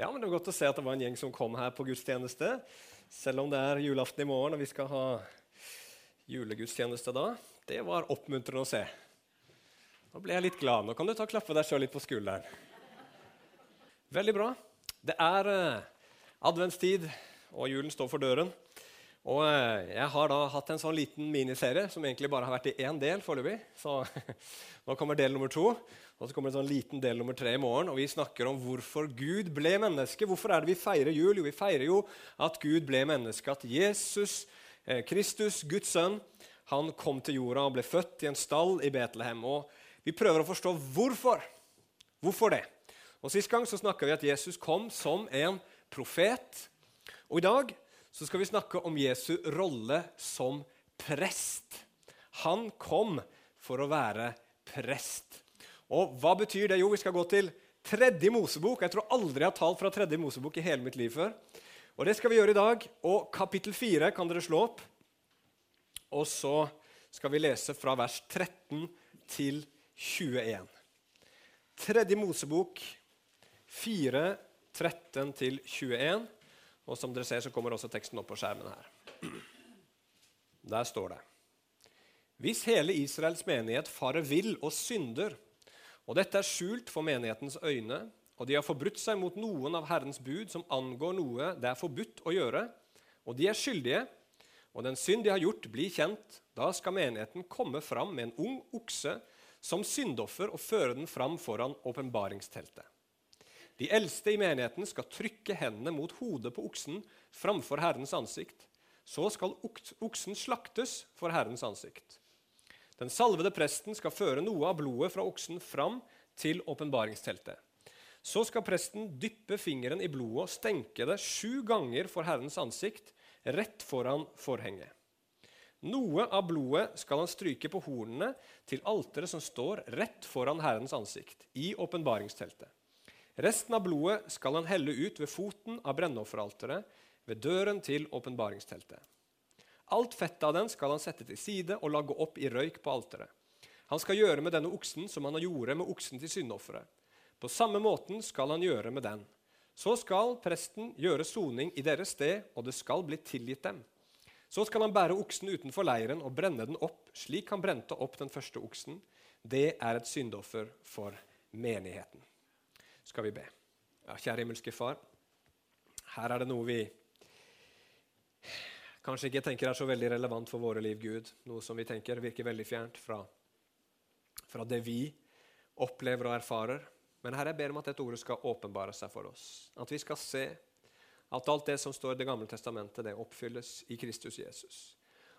Ja, men Det var godt å se at det var en gjeng som kom her på gudstjeneste. Selv om det er julaften i morgen og vi skal ha julegudstjeneste da. Det var oppmuntrende å se. Nå ble jeg litt glad. Nå kan du ta og klappe deg sjøl litt på skulderen. Veldig bra. Det er eh, adventstid, og julen står for døren. Og eh, Jeg har da hatt en sånn liten miniserie som egentlig bare har vært i én del foreløpig. Så nå kommer del nummer to. Og så kommer en sånn liten del nummer tre i morgen, og vi snakker om hvorfor Gud ble menneske. Hvorfor er det vi feirer jul? Jo, vi feirer jo at Gud ble menneske. At Jesus, eh, Kristus, Guds sønn, han kom til jorda og ble født i en stall i Betlehem. Og vi prøver å forstå hvorfor. Hvorfor det? Og Sist gang så snakka vi at Jesus kom som en profet. Og i dag så skal vi snakke om Jesu rolle som prest. Han kom for å være prest. Og hva betyr det? Jo, vi skal gå til tredje Mosebok. Jeg tror aldri jeg har talt fra tredje Mosebok i hele mitt liv før. Og det skal vi gjøre i dag. Og kapittel 4 kan dere slå opp. Og så skal vi lese fra vers 13 til 21. Tredje Mosebok 4, 13 til 21. Og som dere ser, så kommer også teksten opp på skjermen her. Der står det Hvis hele Israels menighet farer vill og synder, og dette er skjult for menighetens øyne, og de har forbrutt seg mot noen av Herrens bud som angår noe det er forbudt å gjøre, og de er skyldige, og den synd de har gjort, blir kjent, da skal menigheten komme fram med en ung okse som syndoffer og føre den fram foran åpenbaringsteltet. De eldste i menigheten skal trykke hendene mot hodet på oksen framfor Herrens ansikt. Så skal oksen slaktes for Herrens ansikt. Den salvede presten skal føre noe av blodet fra oksen fram til åpenbaringsteltet. Så skal presten dyppe fingeren i blodet og stenke det sju ganger for Herrens ansikt, rett foran forhenget. Noe av blodet skal han stryke på hornene til alteret som står rett foran Herrens ansikt, i åpenbaringsteltet. Resten av blodet skal han helle ut ved foten av brennofferalteret, ved døren til åpenbaringsteltet. Alt fettet av den skal han sette til side og lage opp i røyk på alteret. Han skal gjøre med denne oksen som han gjorde med oksen til syndofferet. På samme måten skal han gjøre med den. Så skal presten gjøre soning i deres sted, og det skal bli tilgitt dem. Så skal han bære oksen utenfor leiren og brenne den opp, slik han brente opp den første oksen. Det er et syndoffer for menigheten skal vi be. Ja, kjære himmelske Far. Her er det noe vi kanskje ikke tenker er så veldig relevant for våre liv, Gud. Noe som vi tenker virker veldig fjernt fra, fra det vi opplever og erfarer. Men Herre, jeg ber om at dette ordet skal åpenbare seg for oss. At vi skal se at alt det som står i Det gamle testamentet, det oppfylles i Kristus Jesus.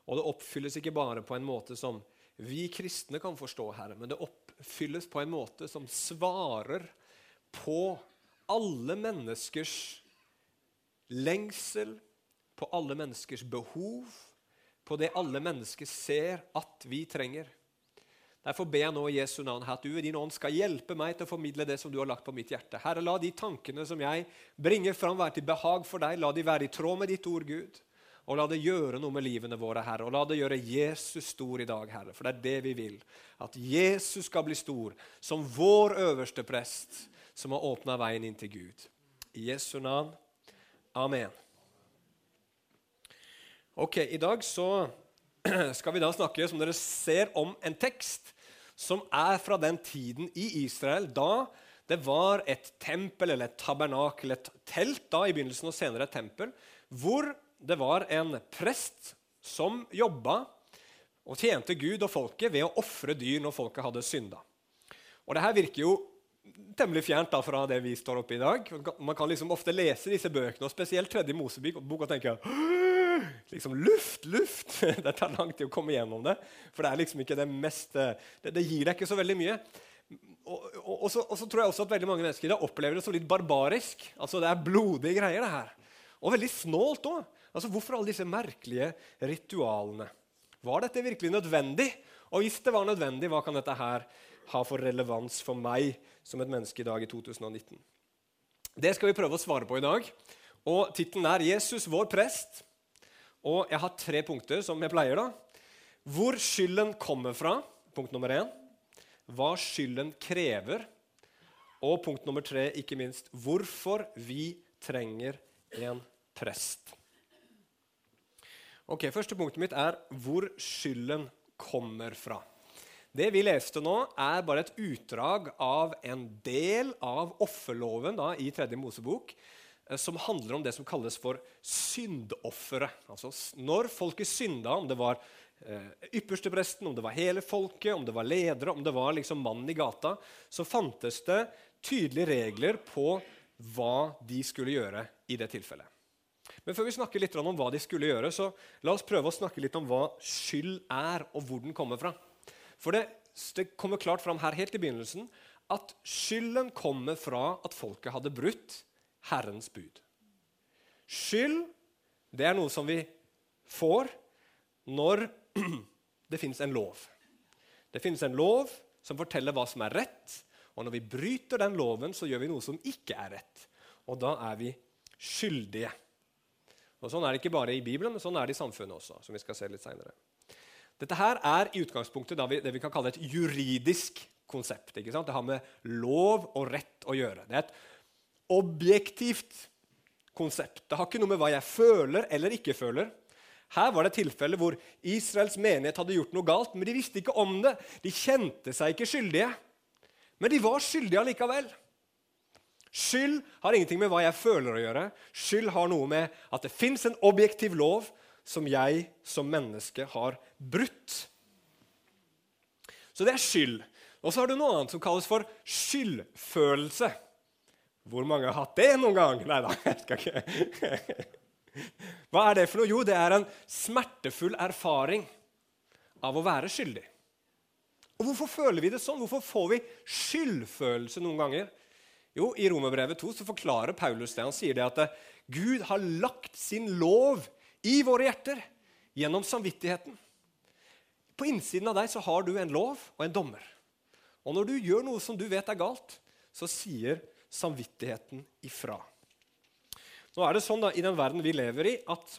Og det oppfylles ikke bare på en måte som vi kristne kan forstå, Herre, men det oppfylles på en måte som svarer på alle menneskers lengsel, på alle menneskers behov, på det alle mennesker ser at vi trenger. Derfor ber jeg nå i Jesu navn at du i din ånd skal hjelpe meg til å formidle det som du har lagt på mitt hjerte. Herre, la de tankene som jeg bringer fram, være til behag for deg. La de være i tråd med ditt ord, Gud. Og la det gjøre noe med livene våre, Herre. Og la det gjøre Jesus stor i dag, Herre. For det er det vi vil. At Jesus skal bli stor som vår øverste prest som har åpna veien inn til Gud. I Jesu navn. Amen. Ok, I dag så skal vi da snakke som dere ser, om en tekst som er fra den tiden i Israel da det var et tempel eller et tabernakel, et telt da i begynnelsen og senere et tempel, hvor det var en prest som jobba og tjente Gud og folket ved å ofre dyr når folket hadde synda. Og det her virker jo temmelig fjernt da fra det vi står oppe i dag. Man kan liksom ofte lese disse bøkene, og spesielt tredje Mosebok, og tenke liksom, Luft, luft! Det tar lang tid å komme gjennom det. For det er liksom ikke det mest det, det gir deg ikke så veldig mye. Og, og, og, så, og, så, tror jeg også at veldig mange mennesker opplever det som litt barbarisk. Altså Det er blodige greier, det her. Og veldig snålt òg. Altså, hvorfor alle disse merkelige ritualene? Var dette virkelig nødvendig? Og hvis det var nødvendig, hva kan dette her ha for relevans for meg som et menneske i dag i 2019? Det skal vi prøve å svare på i dag. Og Tittelen er 'Jesus, vår prest'. Og jeg har tre punkter, som jeg pleier. da. Hvor skylden kommer fra, punkt nummer én. Hva skylden krever. Og punkt nummer tre, ikke minst, hvorfor vi trenger en prest. Ok, Første punktet mitt er hvor skylden kommer fra. Det vi leste nå, er bare et utdrag av en del av offerloven da, i Tredje Mosebok, som handler om det som kalles for syndofferet. Altså når folket synda, om det var eh, ypperstepresten, om det var hele folket, om det var ledere, om det var liksom mannen i gata, så fantes det tydelige regler på hva de skulle gjøre i det tilfellet. Men før vi snakker litt om hva de skulle gjøre, så la oss prøve å snakke litt om hva skyld er, og hvor den kommer fra. For det, det kommer klart fram her helt i begynnelsen at skylden kommer fra at folket hadde brutt Herrens bud. Skyld det er noe som vi får når det fins en lov. Det finnes en lov som forteller hva som er rett, og når vi bryter den loven, så gjør vi noe som ikke er rett. Og da er vi skyldige. Og Sånn er det ikke bare i Bibelen, men sånn er det i samfunnet også. som vi skal se litt senere. Dette her er i utgangspunktet vi, det vi kan kalle et juridisk konsept. Det har med lov og rett å gjøre. Det er et objektivt konsept. Det har ikke noe med hva jeg føler eller ikke føler. Her var det et tilfelle hvor Israels menighet hadde gjort noe galt, men de visste ikke om det. De kjente seg ikke skyldige, men de var skyldige allikevel. Skyld har ingenting med hva jeg føler å gjøre. Skyld har noe med at det fins en objektiv lov som jeg som menneske har brutt. Så det er skyld. Og så har du noe annet som kalles for skyldfølelse. Hvor mange har hatt det noen gang? Nei da, jeg skal ikke. Hva er det for noe? Jo, det er en smertefull erfaring av å være skyldig. Og Hvorfor føler vi det sånn? Hvorfor får vi skyldfølelse noen ganger? Jo, I Romerbrevet 2 så forklarer Paulus det. Han sier det at Gud har lagt sin lov i våre hjerter gjennom samvittigheten. På innsiden av deg så har du en lov og en dommer. Og når du gjør noe som du vet er galt, så sier samvittigheten ifra. Nå er det sånn da, I den verden vi lever i, at,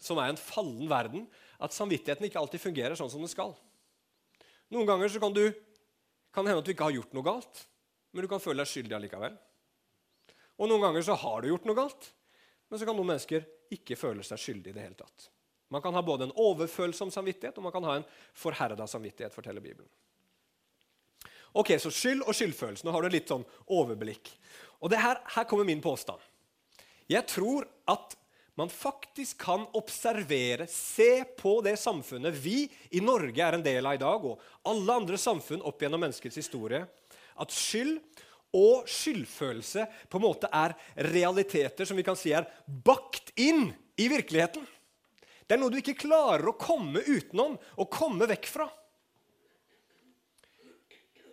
som er en fallen verden, at samvittigheten ikke alltid fungerer sånn som den skal. Noen ganger så kan, du, kan det hende at du ikke har gjort noe galt, men du kan føle deg skyldig allikevel. Og noen ganger så har du gjort noe galt, men så kan noen mennesker ikke føle seg skyldig i det hele tatt. Man kan ha både en overfølsom samvittighet og man kan ha en forherda samvittighet, forteller Bibelen. Ok, Så skyld og skyldfølelse. Nå har du litt sånn overblikk. Og her, her kommer min påstand. Jeg tror at man faktisk kan observere, se på det samfunnet vi i Norge er en del av i dag, og alle andre samfunn opp gjennom menneskets historie, at skyld og skyldfølelse på en måte er realiteter som vi kan si er bakt inn i virkeligheten. Det er noe du ikke klarer å komme utenom og komme vekk fra.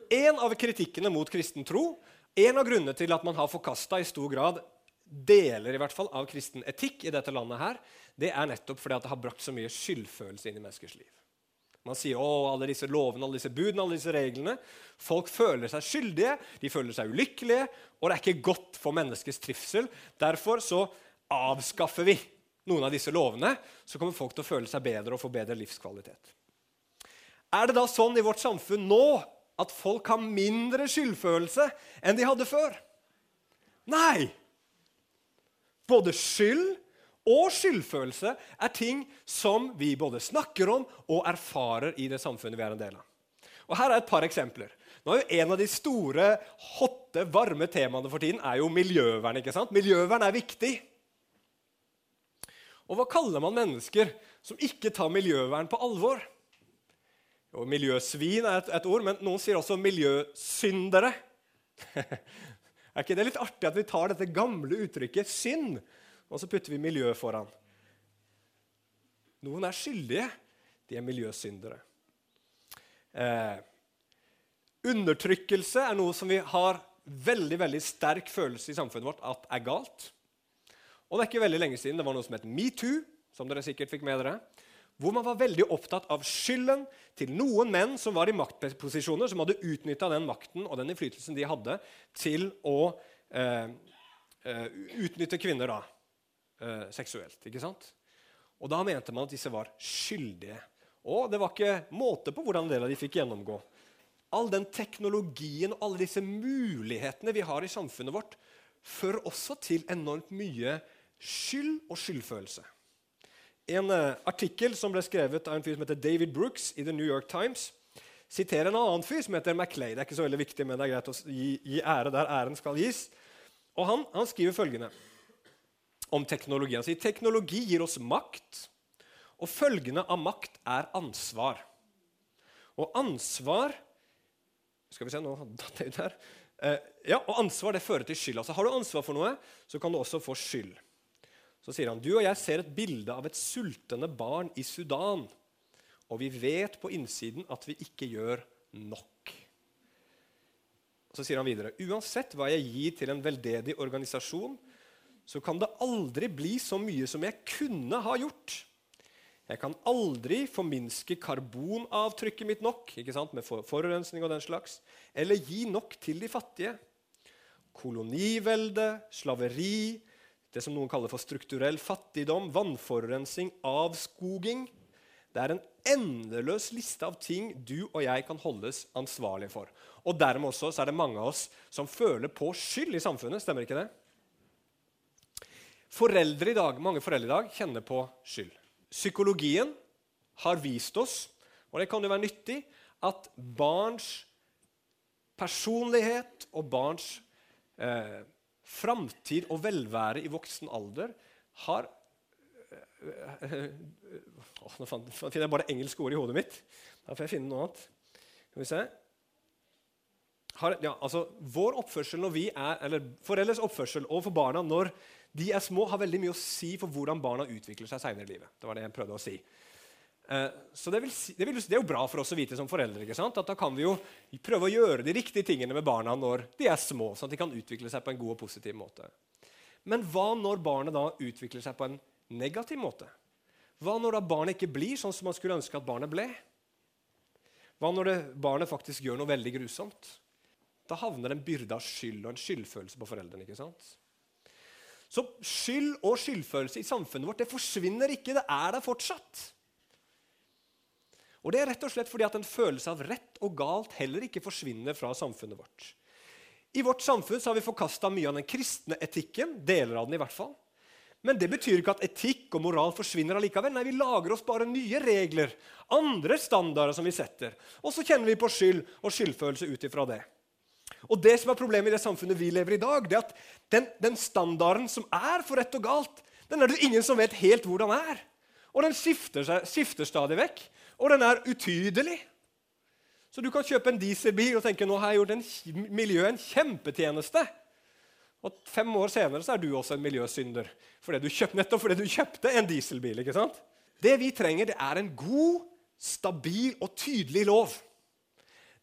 En av kritikkene mot kristen tro, en av grunnene til at man har forkasta i stor grad deler i hvert fall av kristen etikk i dette landet, her, det er nettopp fordi det har brakt så mye skyldfølelse inn i menneskers liv. Man sier å, alle disse lovene, alle disse budene, alle disse reglene. Folk føler seg skyldige, de føler seg ulykkelige, og det er ikke godt for menneskets trivsel. Derfor så avskaffer vi noen av disse lovene, så kommer folk til å føle seg bedre og få bedre livskvalitet. Er det da sånn i vårt samfunn nå at folk har mindre skyldfølelse enn de hadde før? Nei! Både skyld og skyldfølelse er ting som vi både snakker om og erfarer i det samfunnet vi er en del av. Og Her er et par eksempler. Nå er jo En av de store, hotte, varme temaene for tiden er jo miljøvern. ikke sant? Miljøvern er viktig. Og hva kaller man mennesker som ikke tar miljøvern på alvor? Jo, Miljøsvin er et, et ord, men noen sier også miljøsyndere. er ikke det litt artig at vi tar dette gamle uttrykket synd og så putter vi miljø foran. Noen er skyldige. De er miljøsyndere. Eh, undertrykkelse er noe som vi har veldig veldig sterk følelse i samfunnet vårt at er galt. Og det er ikke veldig lenge siden det var noe som het metoo, som dere sikkert fikk med dere, hvor man var veldig opptatt av skylden til noen menn som var i maktposisjoner, som hadde utnytta den makten og den innflytelsen de hadde, til å eh, eh, utnytte kvinner. da eh, seksuelt. ikke sant? Og Da mente man at disse var skyldige. Og det var ikke måte på hvordan en del av de fikk gjennomgå. all den teknologien og alle disse mulighetene vi har i samfunnet vårt, fører også til enormt mye skyld og skyldfølelse. En uh, artikkel som ble skrevet av en fyr som heter David Brooks i The New York Times, siterer en annen fyr som heter Maclay. Det er ikke så veldig viktig, men det er greit å gi, gi ære der æren skal gis. Og han, han skriver følgende om teknologi. Han sier teknologi gir oss makt, og følgende av makt er ansvar. Og ansvar Skal vi se, nå datt jeg ut her. Eh, ja, og ansvar det fører til skyld. Altså, har du ansvar for noe, så kan du også få skyld. Så sier han du og jeg ser et bilde av et sultende barn i Sudan. Og vi vet på innsiden at vi ikke gjør nok. så sier han videre uansett hva jeg gir til en veldedig organisasjon, så kan det aldri bli så mye som jeg kunne ha gjort. Jeg kan aldri forminske karbonavtrykket mitt nok ikke sant, med forurensning og den slags, eller gi nok til de fattige. Kolonivelde, slaveri, det som noen kaller for strukturell fattigdom, vannforurensning, avskoging Det er en endeløs liste av ting du og jeg kan holdes ansvarlig for. Og dermed også så er det mange av oss som føler på skyld i samfunnet. Stemmer ikke det? Foreldre i dag, Mange foreldre i dag kjenner på skyld. Psykologien har vist oss, og det kan jo være nyttig, at barns personlighet og barns eh, framtid og velvære i voksen alder har eh, Nå finner jeg bare engelske ord i hodet mitt. Da får jeg finne noe annet. Skal vi se. Har, ja, altså, vår oppførsel når vi er, eller Foreldres oppførsel overfor barna når de er små, har veldig mye å si for hvordan barna utvikler seg senere i livet. Det var det jeg prøvde å si. Eh, så det, vil, det, vil, det, er jo bra for oss å vite som foreldre. ikke sant? At Da kan vi jo prøve å gjøre de riktige tingene med barna når de er små, sånn at de kan utvikle seg på en god og positiv måte. Men hva når barnet da utvikler seg på en negativ måte? Hva når da barnet ikke blir sånn som man skulle ønske at barnet ble? Hva når det, barnet faktisk gjør noe veldig grusomt? Da havner en byrde av skyld og en skyldfølelse på foreldrene. ikke sant? Så skyld og skyldfølelse i samfunnet vårt det forsvinner ikke. Det er der fortsatt. Og Det er rett og slett fordi at en følelse av rett og galt heller ikke forsvinner fra samfunnet vårt. I vårt samfunn har vi forkasta mye av den kristne etikken. deler av den i hvert fall. Men det betyr ikke at etikk og moral forsvinner allikevel. Nei, Vi lager oss bare nye regler, andre standarder som vi setter. Og så kjenner vi på skyld og skyldfølelse ut ifra det. Og det som er Problemet i det samfunnet vi lever i i dag, det er at den, den, standarden som er for rett og galt, den er det ingen som vet helt hvordan er. Og den skifter, skifter stadig vekk. Og den er utydelig. Så du kan kjøpe en dieselbil og tenke nå har jeg gjort en, miljøet en kjempetjeneste. Og fem år senere så er du også en miljøsynder fordi du kjøpt, nettopp fordi du kjøpte en dieselbil. ikke sant? Det vi trenger, det er en god, stabil og tydelig lov.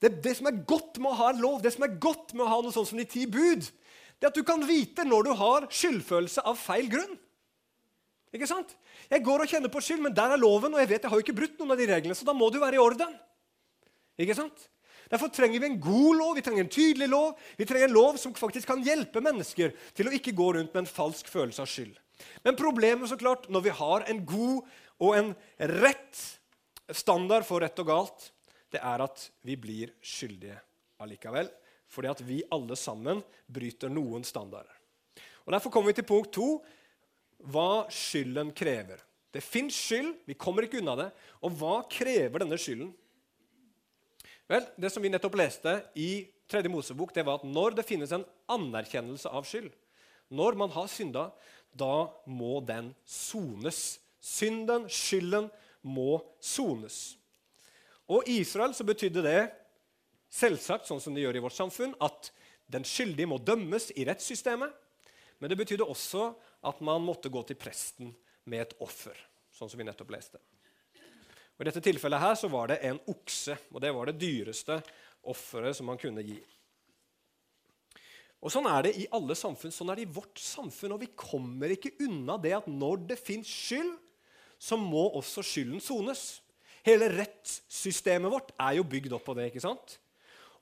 Det, det, som er godt med å ha en lov, det som er godt med å ha noe sånt som de ti bud, det er at du kan vite når du har skyldfølelse av feil grunn. Ikke sant? Jeg går og kjenner på skyld, men der er loven, og jeg vet jeg har jo ikke brutt noen av de reglene, så da må du være i orden. Ikke sant? Derfor trenger vi en god lov, vi trenger en tydelig lov. Vi trenger en lov som faktisk kan hjelpe mennesker til å ikke gå rundt med en falsk følelse av skyld. Men problemet så klart, når vi har en god og en rett standard for rett og galt, det er at vi blir skyldige allikevel. Fordi at vi alle sammen bryter noen standarder. Og Derfor kommer vi til punkt to hva skylden krever. Det fins skyld, vi kommer ikke unna det. Og hva krever denne skylden? Vel, Det som vi nettopp leste i 3. Mosebok, det var at når det finnes en anerkjennelse av skyld, når man har synda, da må den sones. Synden, skylden, må sones. Og i Israel så betydde det selvsagt, sånn som det gjør i vårt samfunn, at den skyldige må dømmes i rettssystemet. Men det betydde også at man måtte gå til presten med et offer, sånn som vi nettopp leste. Og I dette tilfellet her så var det en okse, og det var det dyreste offeret som man kunne gi. Og Sånn er det i alle samfunn. Sånn er det i vårt samfunn. Og vi kommer ikke unna det at når det fins skyld, så må også skylden sones. Hele rettssystemet vårt er jo bygd opp på det. ikke sant?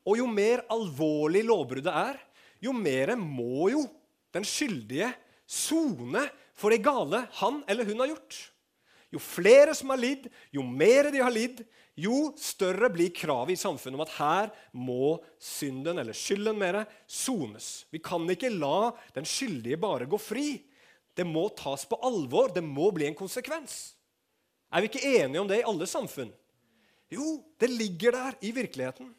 Og jo mer alvorlig lovbruddet er, jo mer må jo den skyldige sone for det gale han eller hun har gjort. Jo flere som har lidd, jo mer de har lidd, jo større blir kravet i samfunnet om at her må synden, eller skylden mere, sones. Vi kan ikke la den skyldige bare gå fri. Det må tas på alvor. Det må bli en konsekvens. Er vi ikke enige om det i alle samfunn? Jo, det ligger der i virkeligheten.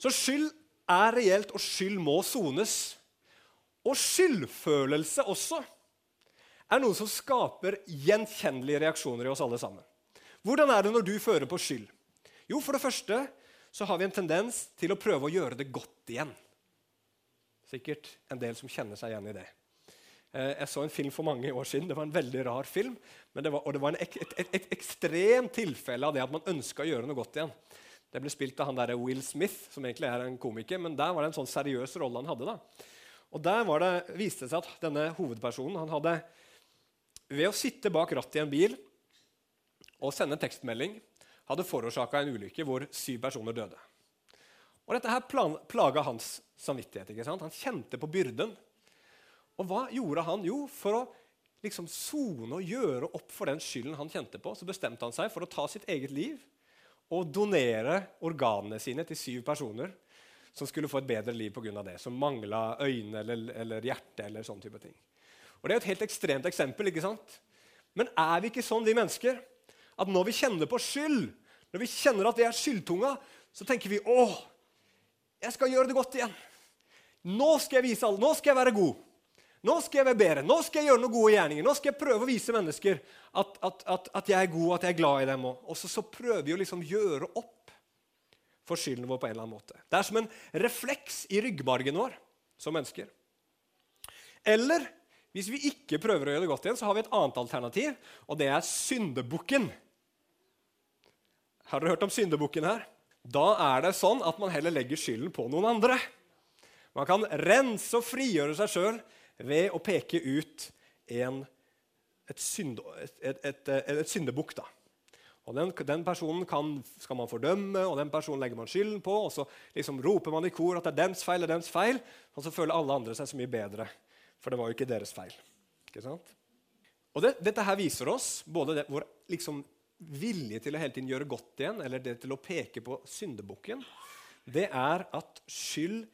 Så skyld er reelt, og skyld må sones. Og skyldfølelse også er noe som skaper gjenkjennelige reaksjoner i oss alle sammen. Hvordan er det når du fører på skyld? Jo, for det første så har vi en tendens til å prøve å gjøre det godt igjen. Sikkert en del som kjenner seg igjen i det. Eh, jeg så en film for mange år siden. Det var en veldig rar film. Det var, og det var et, et, et, et ekstremt tilfelle av det at man ønska å gjøre noe godt igjen. Det ble spilt av han der Will Smith, som egentlig er en komiker. Men der var det en sånn seriøs rolle han hadde. da. Og Der det, viste det seg at denne hovedpersonen han hadde ved å sitte bak rattet i en bil og sende tekstmelding hadde forårsaka en ulykke hvor syv personer døde. Og Dette her plaga hans samvittighet. ikke sant? Han kjente på byrden. Og hva gjorde han? Jo, for å liksom sone og gjøre opp for den skylden han kjente på, så bestemte han seg for å ta sitt eget liv og donere organene sine til syv personer som skulle få et bedre liv pga. det. Som mangla øyne eller, eller hjerte eller sånne type ting. Og Det er et helt ekstremt eksempel. ikke sant? Men er vi ikke sånn, vi mennesker, at når vi kjenner på skyld, når vi kjenner at vi er skyldtunga, så tenker vi åh, jeg skal gjøre det godt igjen. Nå skal jeg vise alle, nå skal jeg være god. Nå skal jeg være bedre, nå skal jeg gjøre noen gode gjerninger. Nå skal jeg prøve å vise mennesker at, at, at, at jeg er god, at jeg er glad i dem. Og så, så prøver vi å liksom gjøre opp for skylden vår på en eller annen måte. Det er som en refleks i ryggmargen vår som mennesker. Eller hvis vi ikke prøver å gjøre det godt igjen, så har vi et annet alternativ, og det er syndebukken. Har dere hørt om syndebukken her? Da er det sånn at man heller legger skylden på noen andre. Man kan rense og frigjøre seg sjøl ved å peke ut en, et, synd, et, et, et syndebukk. Og den, den, personen kan, skal man fordømme, og den personen legger man skylden på. Og så liksom roper man i kor at det er dems feil, det er dems feil, og så føler alle andre seg så mye bedre for det var jo ikke deres feil. Ikke sant? Og det, Dette her viser oss både det, vår liksom, vilje til å hele tiden gjøre godt igjen, eller det til å peke på syndebukken, det er at skyld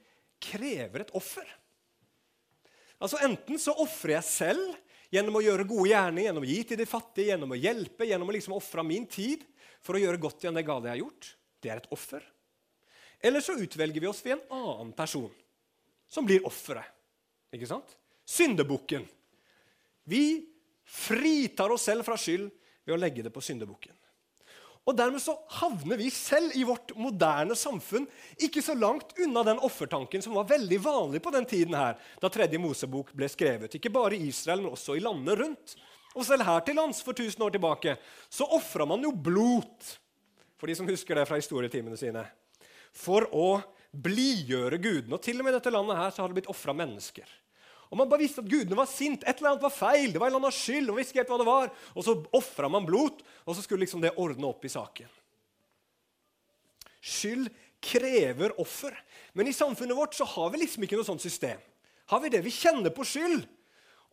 krever et offer. Altså Enten så ofrer jeg selv gjennom å gjøre gode gjerninger, gjennom å gi til de fattige, gjennom å hjelpe, gjennom å liksom ofre min tid for å gjøre godt igjen det gale jeg har gjort. Det er et offer. Eller så utvelger vi oss ved en annen person som blir offeret. Ikke sant? syndebukken. Vi fritar oss selv fra skyld ved å legge det på syndebukken. Og Dermed så havner vi selv i vårt moderne samfunn ikke så langt unna den offertanken som var veldig vanlig på den tiden her, da tredje Mosebok ble skrevet. Ikke bare i Israel, men også i landene rundt. Og selv her til lands for 1000 år tilbake så ofra man jo blod, for de som husker det fra historietimene sine, for å blidgjøre gudene. Og til og med i dette landet her så har det blitt ofra mennesker. Og Man bare visste at gudene var sint. Et eller annet var feil. det var en eller annen skyld, og visste ikke helt hva det var. Og så ofra man blod, og så skulle liksom det ordne opp i saken. Skyld krever offer. Men i samfunnet vårt så har vi liksom ikke noe sånt system. Har vi det? Vi kjenner på skyld.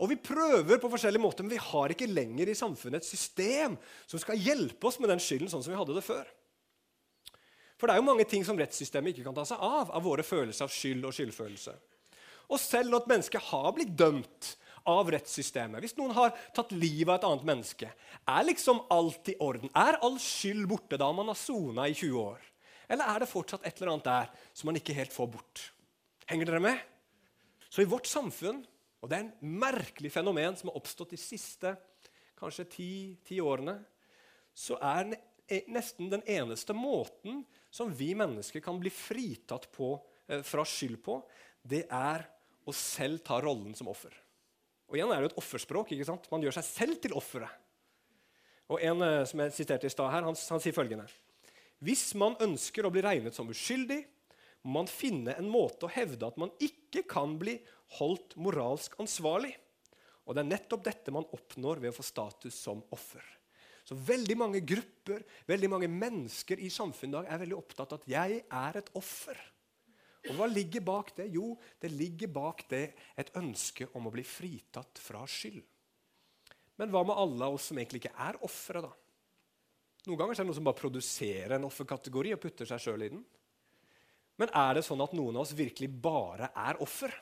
Og vi prøver på forskjellige måter, men vi har ikke lenger i samfunnet et system som skal hjelpe oss med den skylden sånn som vi hadde det før. For det er jo mange ting som rettssystemet ikke kan ta seg av, av våre følelser av skyld og skyldfølelse. Og selv når et menneske har blitt dømt av rettssystemet, hvis noen har tatt livet av et annet menneske, er liksom alt i orden? Er all skyld borte da man har sona i 20 år? Eller er det fortsatt et eller annet der som man ikke helt får bort? Henger dere med? Så i vårt samfunn, og det er en merkelig fenomen som har oppstått de siste kanskje ti, årene, så er nesten den eneste måten som vi mennesker kan bli fritatt på, eh, fra skyld på, det er å selv tar rollen som offer. Og igjen er det jo et offerspråk. ikke sant? Man gjør seg selv til offeret. Og En eh, som jeg siterte i stad her, han, han sier følgende Hvis man ønsker å bli regnet som uskyldig, må man finne en måte å hevde at man ikke kan bli holdt moralsk ansvarlig. Og det er nettopp dette man oppnår ved å få status som offer. Så veldig mange grupper, veldig mange mennesker i samfunnet i dag er veldig opptatt av at jeg er et offer. Og hva ligger bak det? Jo, det ligger bak det et ønske om å bli fritatt fra skyld. Men hva med alle oss som egentlig ikke er ofre, da? Noen ganger er det noen som bare produserer en offerkategori og putter seg sjøl i den. Men er det sånn at noen av oss virkelig bare er offer?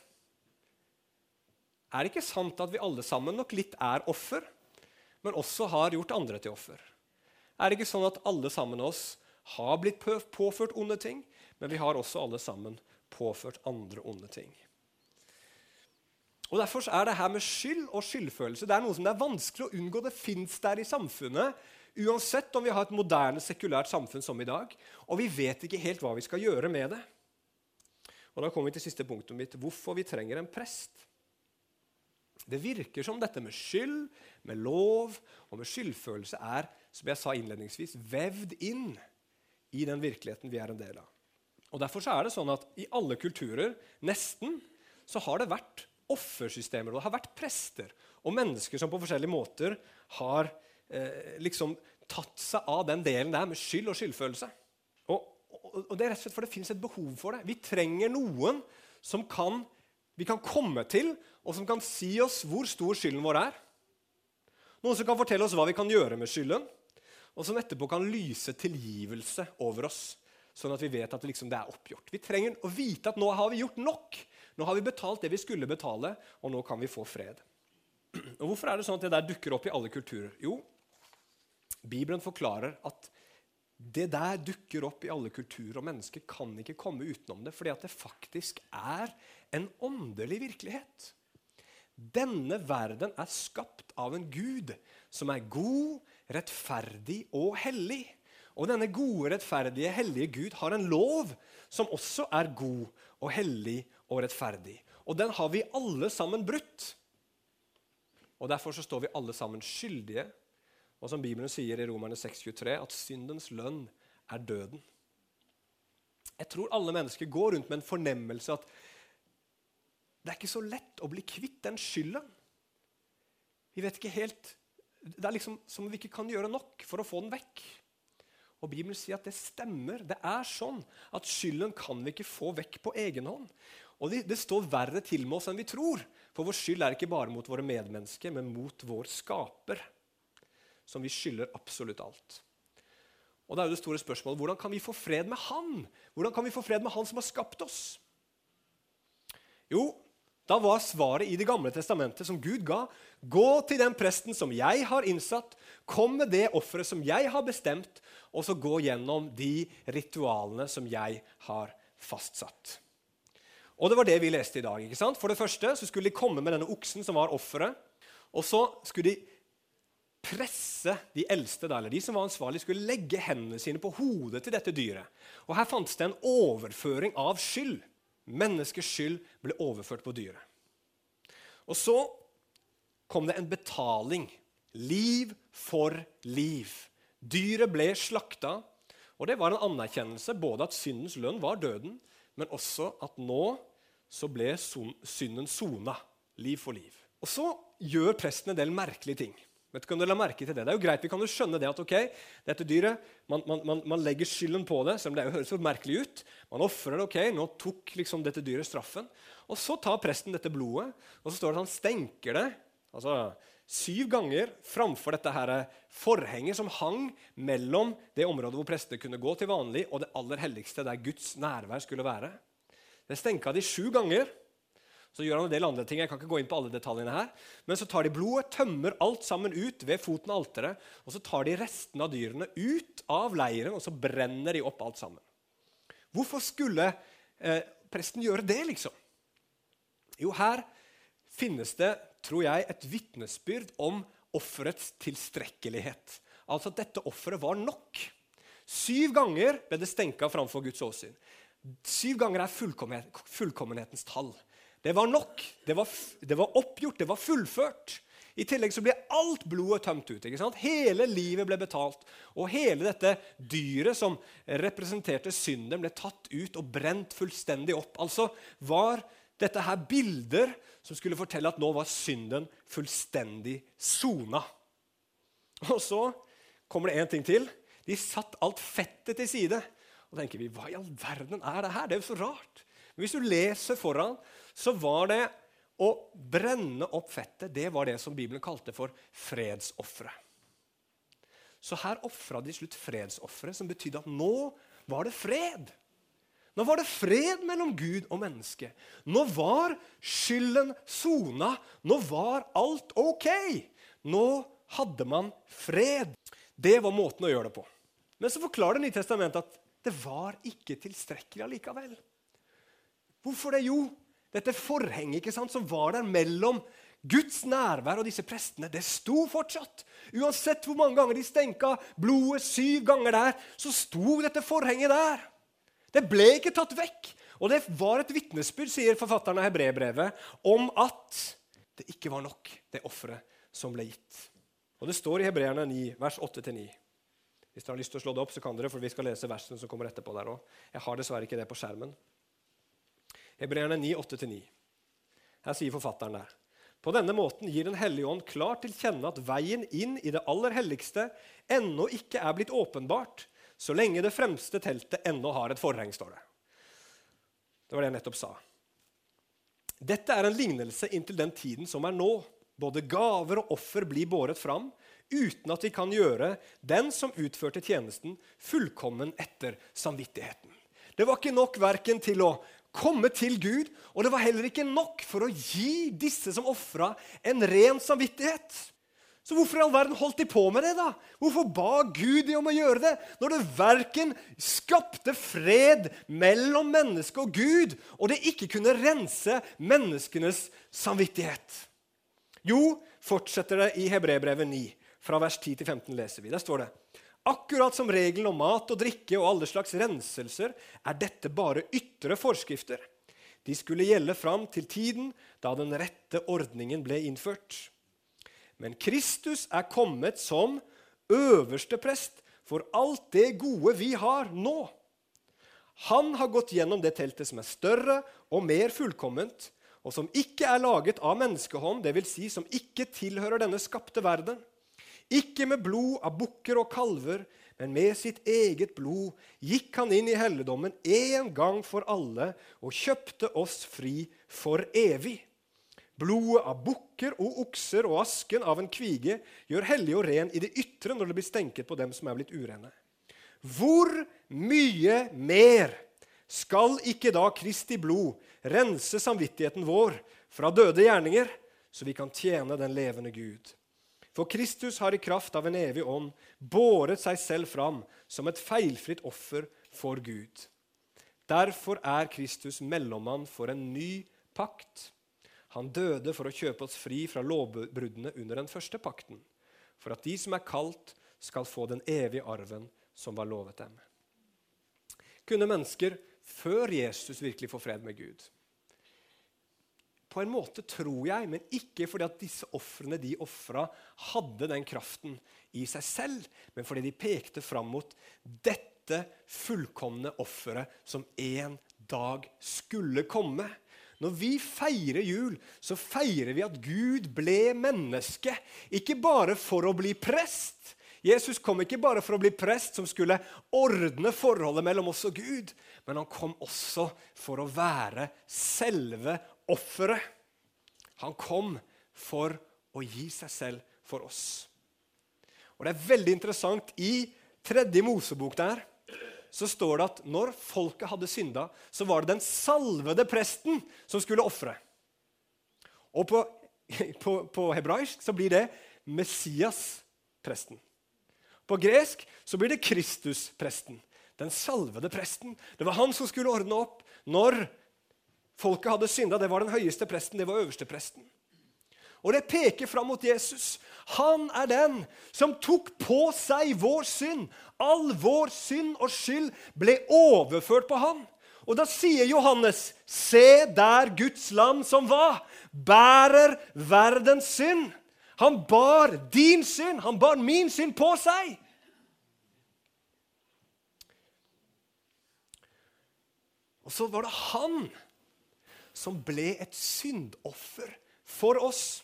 Er det ikke sant at vi alle sammen nok litt er offer, men også har gjort andre til offer? Er det ikke sånn at alle sammen av oss har blitt påført onde ting, men vi har også alle sammen påført andre onde ting? Og Derfor er det her med skyld og skyldfølelse det er noe som det er vanskelig å unngå. Det fins der i samfunnet, uansett om vi har et moderne, sekulært samfunn som i dag. Og vi vet ikke helt hva vi skal gjøre med det. Og Da kommer vi til siste punktet mitt hvorfor vi trenger en prest. Det virker som dette med skyld, med lov og med skyldfølelse er som jeg sa innledningsvis, vevd inn i den virkeligheten vi er en del av. Og Derfor så er det sånn at i alle kulturer, nesten, så har det vært offersystemer. Og det har vært prester og mennesker som på forskjellige måter har eh, liksom tatt seg av den delen der med skyld og skyldfølelse. Og, og, og det er rett og slett for det fins et behov for det. Vi trenger noen som kan, vi kan komme til, og som kan si oss hvor stor skylden vår er. Noen som kan fortelle oss hva vi kan gjøre med skylden, og som etterpå kan lyse tilgivelse over oss, sånn at vi vet at det, liksom, det er oppgjort. Vi trenger å vite at nå har vi gjort nok. Nå har vi betalt det vi skulle betale, og nå kan vi få fred. Og Hvorfor er det sånn at det der dukker opp i alle kulturer? Jo, Bibelen forklarer at det der dukker opp i alle kulturer, og mennesker kan ikke komme utenom det, fordi at det faktisk er en åndelig virkelighet. Denne verden er skapt av en Gud som er god, rettferdig og hellig. Og denne gode, rettferdige, hellige Gud har en lov som også er god og hellig og rettferdig. Og den har vi alle sammen brutt. Og Derfor så står vi alle sammen skyldige. Og som Bibelen sier i Romerne 6,23, at syndens lønn er døden. Jeg tror alle mennesker går rundt med en fornemmelse at det er ikke så lett å bli kvitt den skylden. Vi vet ikke helt Det er liksom som om vi ikke kan gjøre nok for å få den vekk. Og Bibelen sier at det stemmer. Det er sånn at skylden kan vi ikke få vekk på egen hånd. Og det, det, står verre til med oss enn vi tror. For vår skyld er ikke bare mot våre medmennesker, men mot vår skaper. Som vi skylder absolutt alt. Og da er jo det store spørsmålet, Hvordan kan vi få fred med Han? Hvordan kan vi få fred med Han som har skapt oss? Jo, da var svaret i Det gamle testamentet som Gud ga, gå til den presten som jeg har innsatt, kom med det offeret som jeg har bestemt, og så gå gjennom de ritualene som jeg har fastsatt. Og Det var det vi leste i dag. ikke sant? For det første så skulle de komme med denne oksen som var offeret. Og så skulle de presse de eldste, eller de som var ansvarlige, skulle legge hendene sine på hodet til dette dyret. Og Her fantes det en overføring av skyld. Menneskers skyld ble overført på dyret. Og så kom det en betaling. Liv for liv. Dyret ble slakta, og det var en anerkjennelse både at syndens lønn var døden, men også at nå så ble synden sona. Liv for liv. Og så gjør presten en del merkelige ting. Vet du, kan du la merke til Det Det er jo greit, vi kan jo skjønne det at ok, dette dyret, man, man, man, man legger skylden på det, selv om det høres så merkelig ut. Man ofrer det. ok, Nå tok liksom dette dyret straffen. Og Så tar presten dette blodet og så står det at han stenker det altså syv ganger framfor dette her forhenget som hang mellom det området hvor prester kunne gå til vanlig, og det aller helligste, der Guds nærvær skulle være. Det stenka de sju ganger. Så gjør han en del andre ting. jeg kan ikke gå inn på alle detaljene her. Men så tar de blodet, tømmer alt sammen ut ved foten av alteret. Og så tar de restene av dyrene ut av leiren, og så brenner de opp alt sammen. Hvorfor skulle eh, presten gjøre det, liksom? Jo, her finnes det, tror jeg, et vitnesbyrd om offerets tilstrekkelighet. Altså at dette offeret var nok. Syv ganger ble det stenka framfor Guds åsyn. Syv ganger er fullkommenhetens tall. Det var nok. Det var, det var, oppgjort, det var fullført. I tillegg så ble alt blodet tømt ut. ikke sant? Hele livet ble betalt. Og hele dette dyret som representerte synden, ble tatt ut og brent fullstendig opp. Altså var dette her bilder som skulle fortelle at nå var synden fullstendig sona. Og så kommer det én ting til. De satt alt fettet til side. Og tenker vi, Hva i all verden er det her? Det er jo så rart. Men hvis du leser foran, så var det Å brenne opp fettet det var det som Bibelen kalte for fredsofre. Så her ofra de slutt fredsofre, som betydde at nå var det fred. Nå var det fred mellom Gud og menneske. Nå var skylden sona. Nå var alt ok. Nå hadde man fred. Det var måten å gjøre det på. Men så forklarer Det nye testamentet at det var ikke tilstrekkelig allikevel. Hvorfor det? Jo, dette forhenget ikke sant, som var der mellom Guds nærvær og disse prestene, det sto fortsatt. Uansett hvor mange ganger de stenka blodet syv ganger der, så sto dette forhenget der. Det ble ikke tatt vekk. Og det var et vitnesbyrd, sier forfatteren av Hebrebrevet, om at det ikke var nok, det offeret som ble gitt. Og Det står i Hebreerne 9, vers 8-9. Hvis dere har lyst til å slå det opp, så kan dere, for vi skal lese versene som kommer etterpå der også. Jeg har dessverre ikke det på skjermen. Hebreerne 9, 8-9. Her sier forfatteren der. På denne måten gir Den hellige ånd klart til kjenne at veien inn i det aller helligste ennå ikke er blitt åpenbart, så lenge det fremste teltet ennå har et forheng, står det. Det var det jeg nettopp sa. Dette er en lignelse inntil den tiden som er nå. Både gaver og offer blir båret fram uten at vi kan gjøre den som utførte tjenesten, fullkommen etter samvittigheten. Det var ikke nok verken til å komme til Gud, og det var heller ikke nok for å gi disse som ofra, en ren samvittighet. Så hvorfor i all verden holdt de på med det? da? Hvorfor ba Gud de om å gjøre det, når det verken skapte fred mellom menneske og Gud, og det ikke kunne rense menneskenes samvittighet? Jo, fortsetter det i Hebrebrevet 9. Fra vers 10 til 15 leser vi. Der står det Akkurat som regelen om mat og drikke og alle slags renselser er dette bare ytre forskrifter. De skulle gjelde fram til tiden da den rette ordningen ble innført. Men Kristus er kommet som øverste prest for alt det gode vi har nå. Han har gått gjennom det teltet som er større og mer fullkomment, og som ikke er laget av menneskehånd, dvs. Si som ikke tilhører denne skapte verden. Ikke med blod av bukker og kalver, men med sitt eget blod gikk han inn i helligdommen en gang for alle og kjøpte oss fri for evig. Blodet av bukker og okser og asken av en kvige gjør hellig og ren i det ytre når det blir stenket på dem som er blitt urene. Hvor mye mer skal ikke da Kristi blod rense samvittigheten vår fra døde gjerninger, så vi kan tjene den levende Gud? For Kristus har i kraft av en evig ånd båret seg selv fram som et feilfritt offer for Gud. Derfor er Kristus mellommann for en ny pakt. Han døde for å kjøpe oss fri fra lovbruddene under den første pakten, for at de som er kalt, skal få den evige arven som var lovet dem. Kunne mennesker før Jesus virkelig få fred med Gud? På en måte tror jeg, men ikke fordi at disse ofrene de ofra, hadde den kraften i seg selv, men fordi de pekte fram mot dette fullkomne offeret som en dag skulle komme. Når vi feirer jul, så feirer vi at Gud ble menneske. Ikke bare for å bli prest. Jesus kom ikke bare for å bli prest som skulle ordne forholdet mellom oss og Gud, men han kom også for å være selve offeret. Han kom for å gi seg selv for oss. Og Det er veldig interessant. I tredje Mosebok der så står det at når folket hadde synda, så var det den salvede presten som skulle ofre. Og på, på, på, hebraisk så blir det Messias-presten. På gresk så blir det Kristus-presten. Den salvede presten. Det var han som skulle ordne opp når folket hadde synda. Det var den høyeste presten, det var øverste presten. Og det peker fram mot Jesus. Han er den som tok på seg vår synd. All vår synd og skyld ble overført på han. Og da sier Johannes, 'Se der Guds lam som var, Bærer verdens synd.' Han bar din synd, han bar min synd på seg. Og så var det han som ble et syndoffer for oss.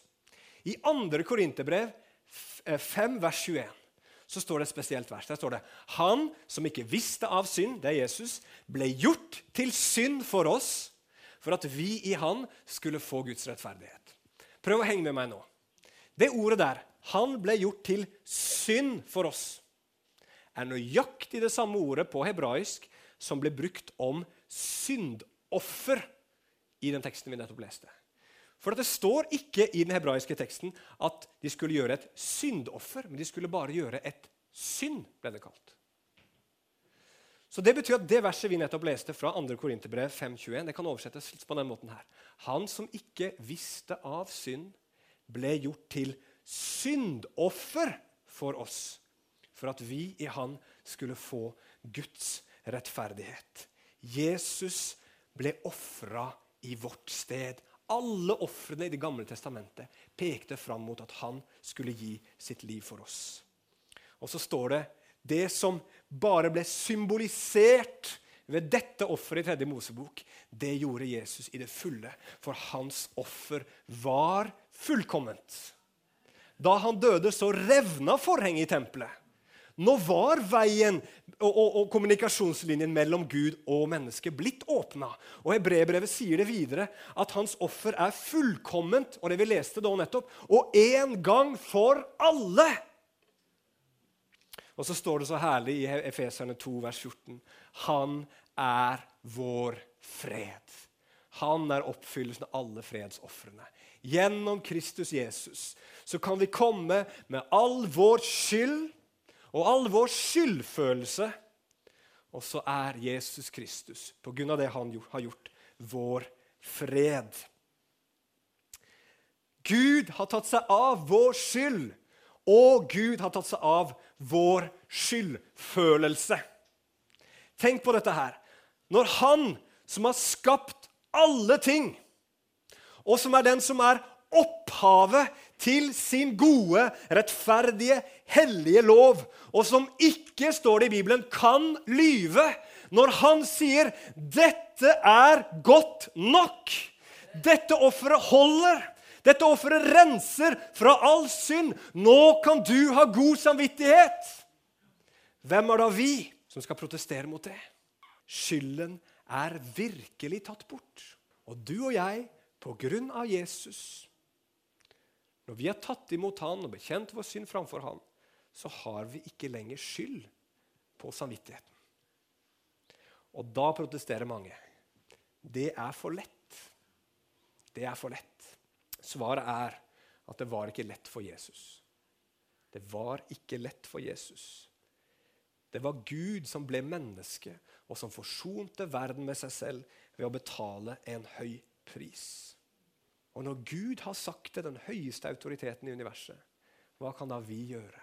I 2. Korinterbrev 5, vers 21 så står det et spesielt vers. Der står det Han som ikke visste av synd, det er Jesus, ble gjort til synd for oss, for at vi i Han skulle få Guds rettferdighet. Prøv å henge med meg nå. Det ordet der, 'han ble gjort til synd for oss', er nøyaktig det samme ordet på hebraisk som ble brukt om syndoffer i den teksten vi nettopp leste. For det står ikke i den hebraiske teksten at de skulle gjøre et syndoffer, men de skulle bare gjøre et synd, ble det kalt. Så Det betyr at det verset vi nettopp leste fra 2. Korinterbrev 5.21, det kan oversettes på den måten her. Han som ikke visste av synd, ble gjort til syndoffer for oss, for at vi i han skulle få Guds rettferdighet. Jesus ble ofra i vårt sted. Alle ofrene i Det gamle testamentet pekte fram mot at han skulle gi sitt liv for oss. Og så står det det som bare ble symbolisert ved dette offeret i tredje Mosebok, det gjorde Jesus i det fulle. For hans offer var fullkomment. Da han døde, så revna forhenget i tempelet. Nå var veien og, og, og, kommunikasjonslinjen mellom Gud og mennesket blitt åpna. Og Hebrebrevet sier det videre at hans offer er fullkomment, og det vi leste da nettopp, og en gang for alle. Og så står det så herlig i Efeserne 2, vers 14. Han er vår fred. Han er oppfyllelsen av alle fredsofrene. Gjennom Kristus Jesus så kan vi komme med all vår skyld og all vår skyldfølelse. Og så er Jesus Kristus, på grunn av det han har gjort, vår fred. Gud har tatt seg av vår skyld, og Gud har tatt seg av vår skyldfølelse. Tenk på dette her. Når Han som har skapt alle ting, og som er den som er opphavet til sin gode, rettferdige, hellige lov, og som ikke, står det i Bibelen, kan lyve når han sier 'Dette er godt nok'. Dette offeret holder. Dette offeret renser fra all synd. Nå kan du ha god samvittighet. Hvem er da vi som skal protestere mot det? Skylden er virkelig tatt bort. Og du og jeg, på grunn av Jesus, når vi har tatt imot Han og bekjent vår synd framfor Han, så har vi ikke lenger skyld på samvittigheten. Og da protesterer mange. Det er for lett. Det er for lett. Svaret er at det var ikke lett for Jesus. Det var ikke lett for Jesus. Det var Gud som ble menneske, og som forsonte verden med seg selv ved å betale en høy pris. Og når Gud har sagt det, den høyeste autoriteten i universet, hva kan da vi gjøre?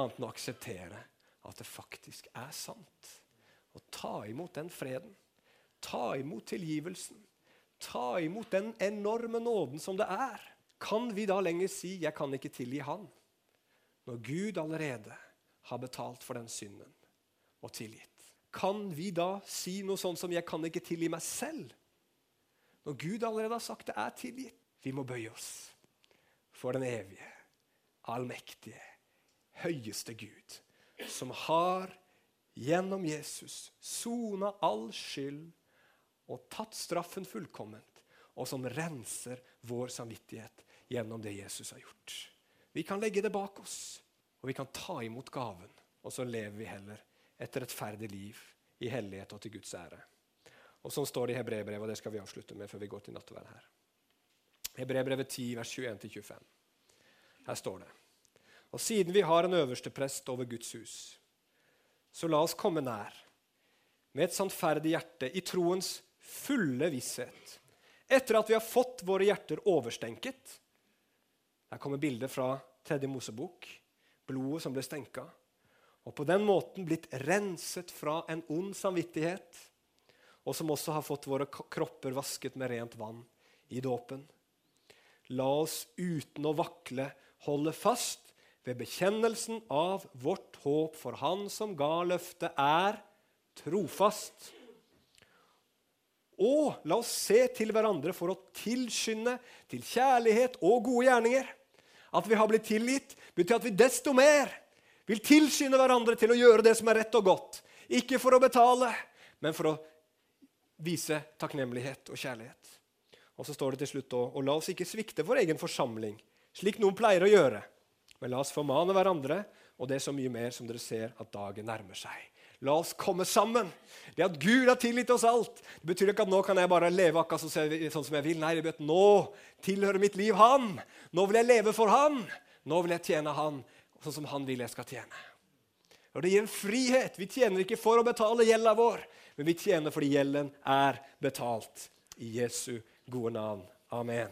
Annet enn å akseptere at det faktisk er sant. Og ta imot den freden. Ta imot tilgivelsen. Ta imot den enorme nåden som det er. Kan vi da lenger si 'jeg kan ikke tilgi han', når Gud allerede har betalt for den synden og tilgitt? Kan vi da si noe sånt som 'jeg kan ikke tilgi meg selv'? Når Gud allerede har sagt det er tilgitt. Vi må bøye oss for den evige, allmektige, høyeste Gud, som har gjennom Jesus sona all skyld og tatt straffen fullkomment, og som renser vår samvittighet gjennom det Jesus har gjort. Vi kan legge det bak oss, og vi kan ta imot gaven, og så lever vi heller et rettferdig liv i hellighet og til Guds ære. Og Sånn står det i Hebrebrevet, og det skal vi avslutte med før vi går til nattverd her. Hebrebrevet 10, vers 21-25. Her står det. Og siden vi har en øverste prest over Guds hus, så la oss komme nær med et sannferdig hjerte i troens fulle visshet, etter at vi har fått våre hjerter overstenket. Her kommer bildet fra tredje Mosebok, blodet som ble stenka, og på den måten blitt renset fra en ond samvittighet og som også har fått våre kropper vasket med rent vann i dåpen. La oss uten å vakle holde fast ved bekjennelsen av vårt håp, for Han som ga løftet, er trofast. Og la oss se til hverandre for å tilskynde til kjærlighet og gode gjerninger. At vi har blitt tilgitt, betyr at vi desto mer vil tilskynde hverandre til å gjøre det som er rett og godt. Ikke for å betale, men for å vise takknemlighet og kjærlighet. Og så står det til slutt og la oss ikke svikte vår egen forsamling, slik noen pleier å gjøre. Men la oss formane hverandre, og det er så mye mer som dere ser at dagen nærmer seg. La oss komme sammen. Det at Gud har tilgitt oss alt, det betyr ikke at nå kan jeg bare leve akkurat sånn som jeg vil. Nei, at nå tilhører mitt liv Han. Nå vil jeg leve for Han. Nå vil jeg tjene Han sånn som Han vil jeg skal tjene. Og Det gir en frihet. Vi tjener ikke for å betale gjelda vår, men vi tjener fordi gjelden er betalt. I Jesu gode navn. Amen.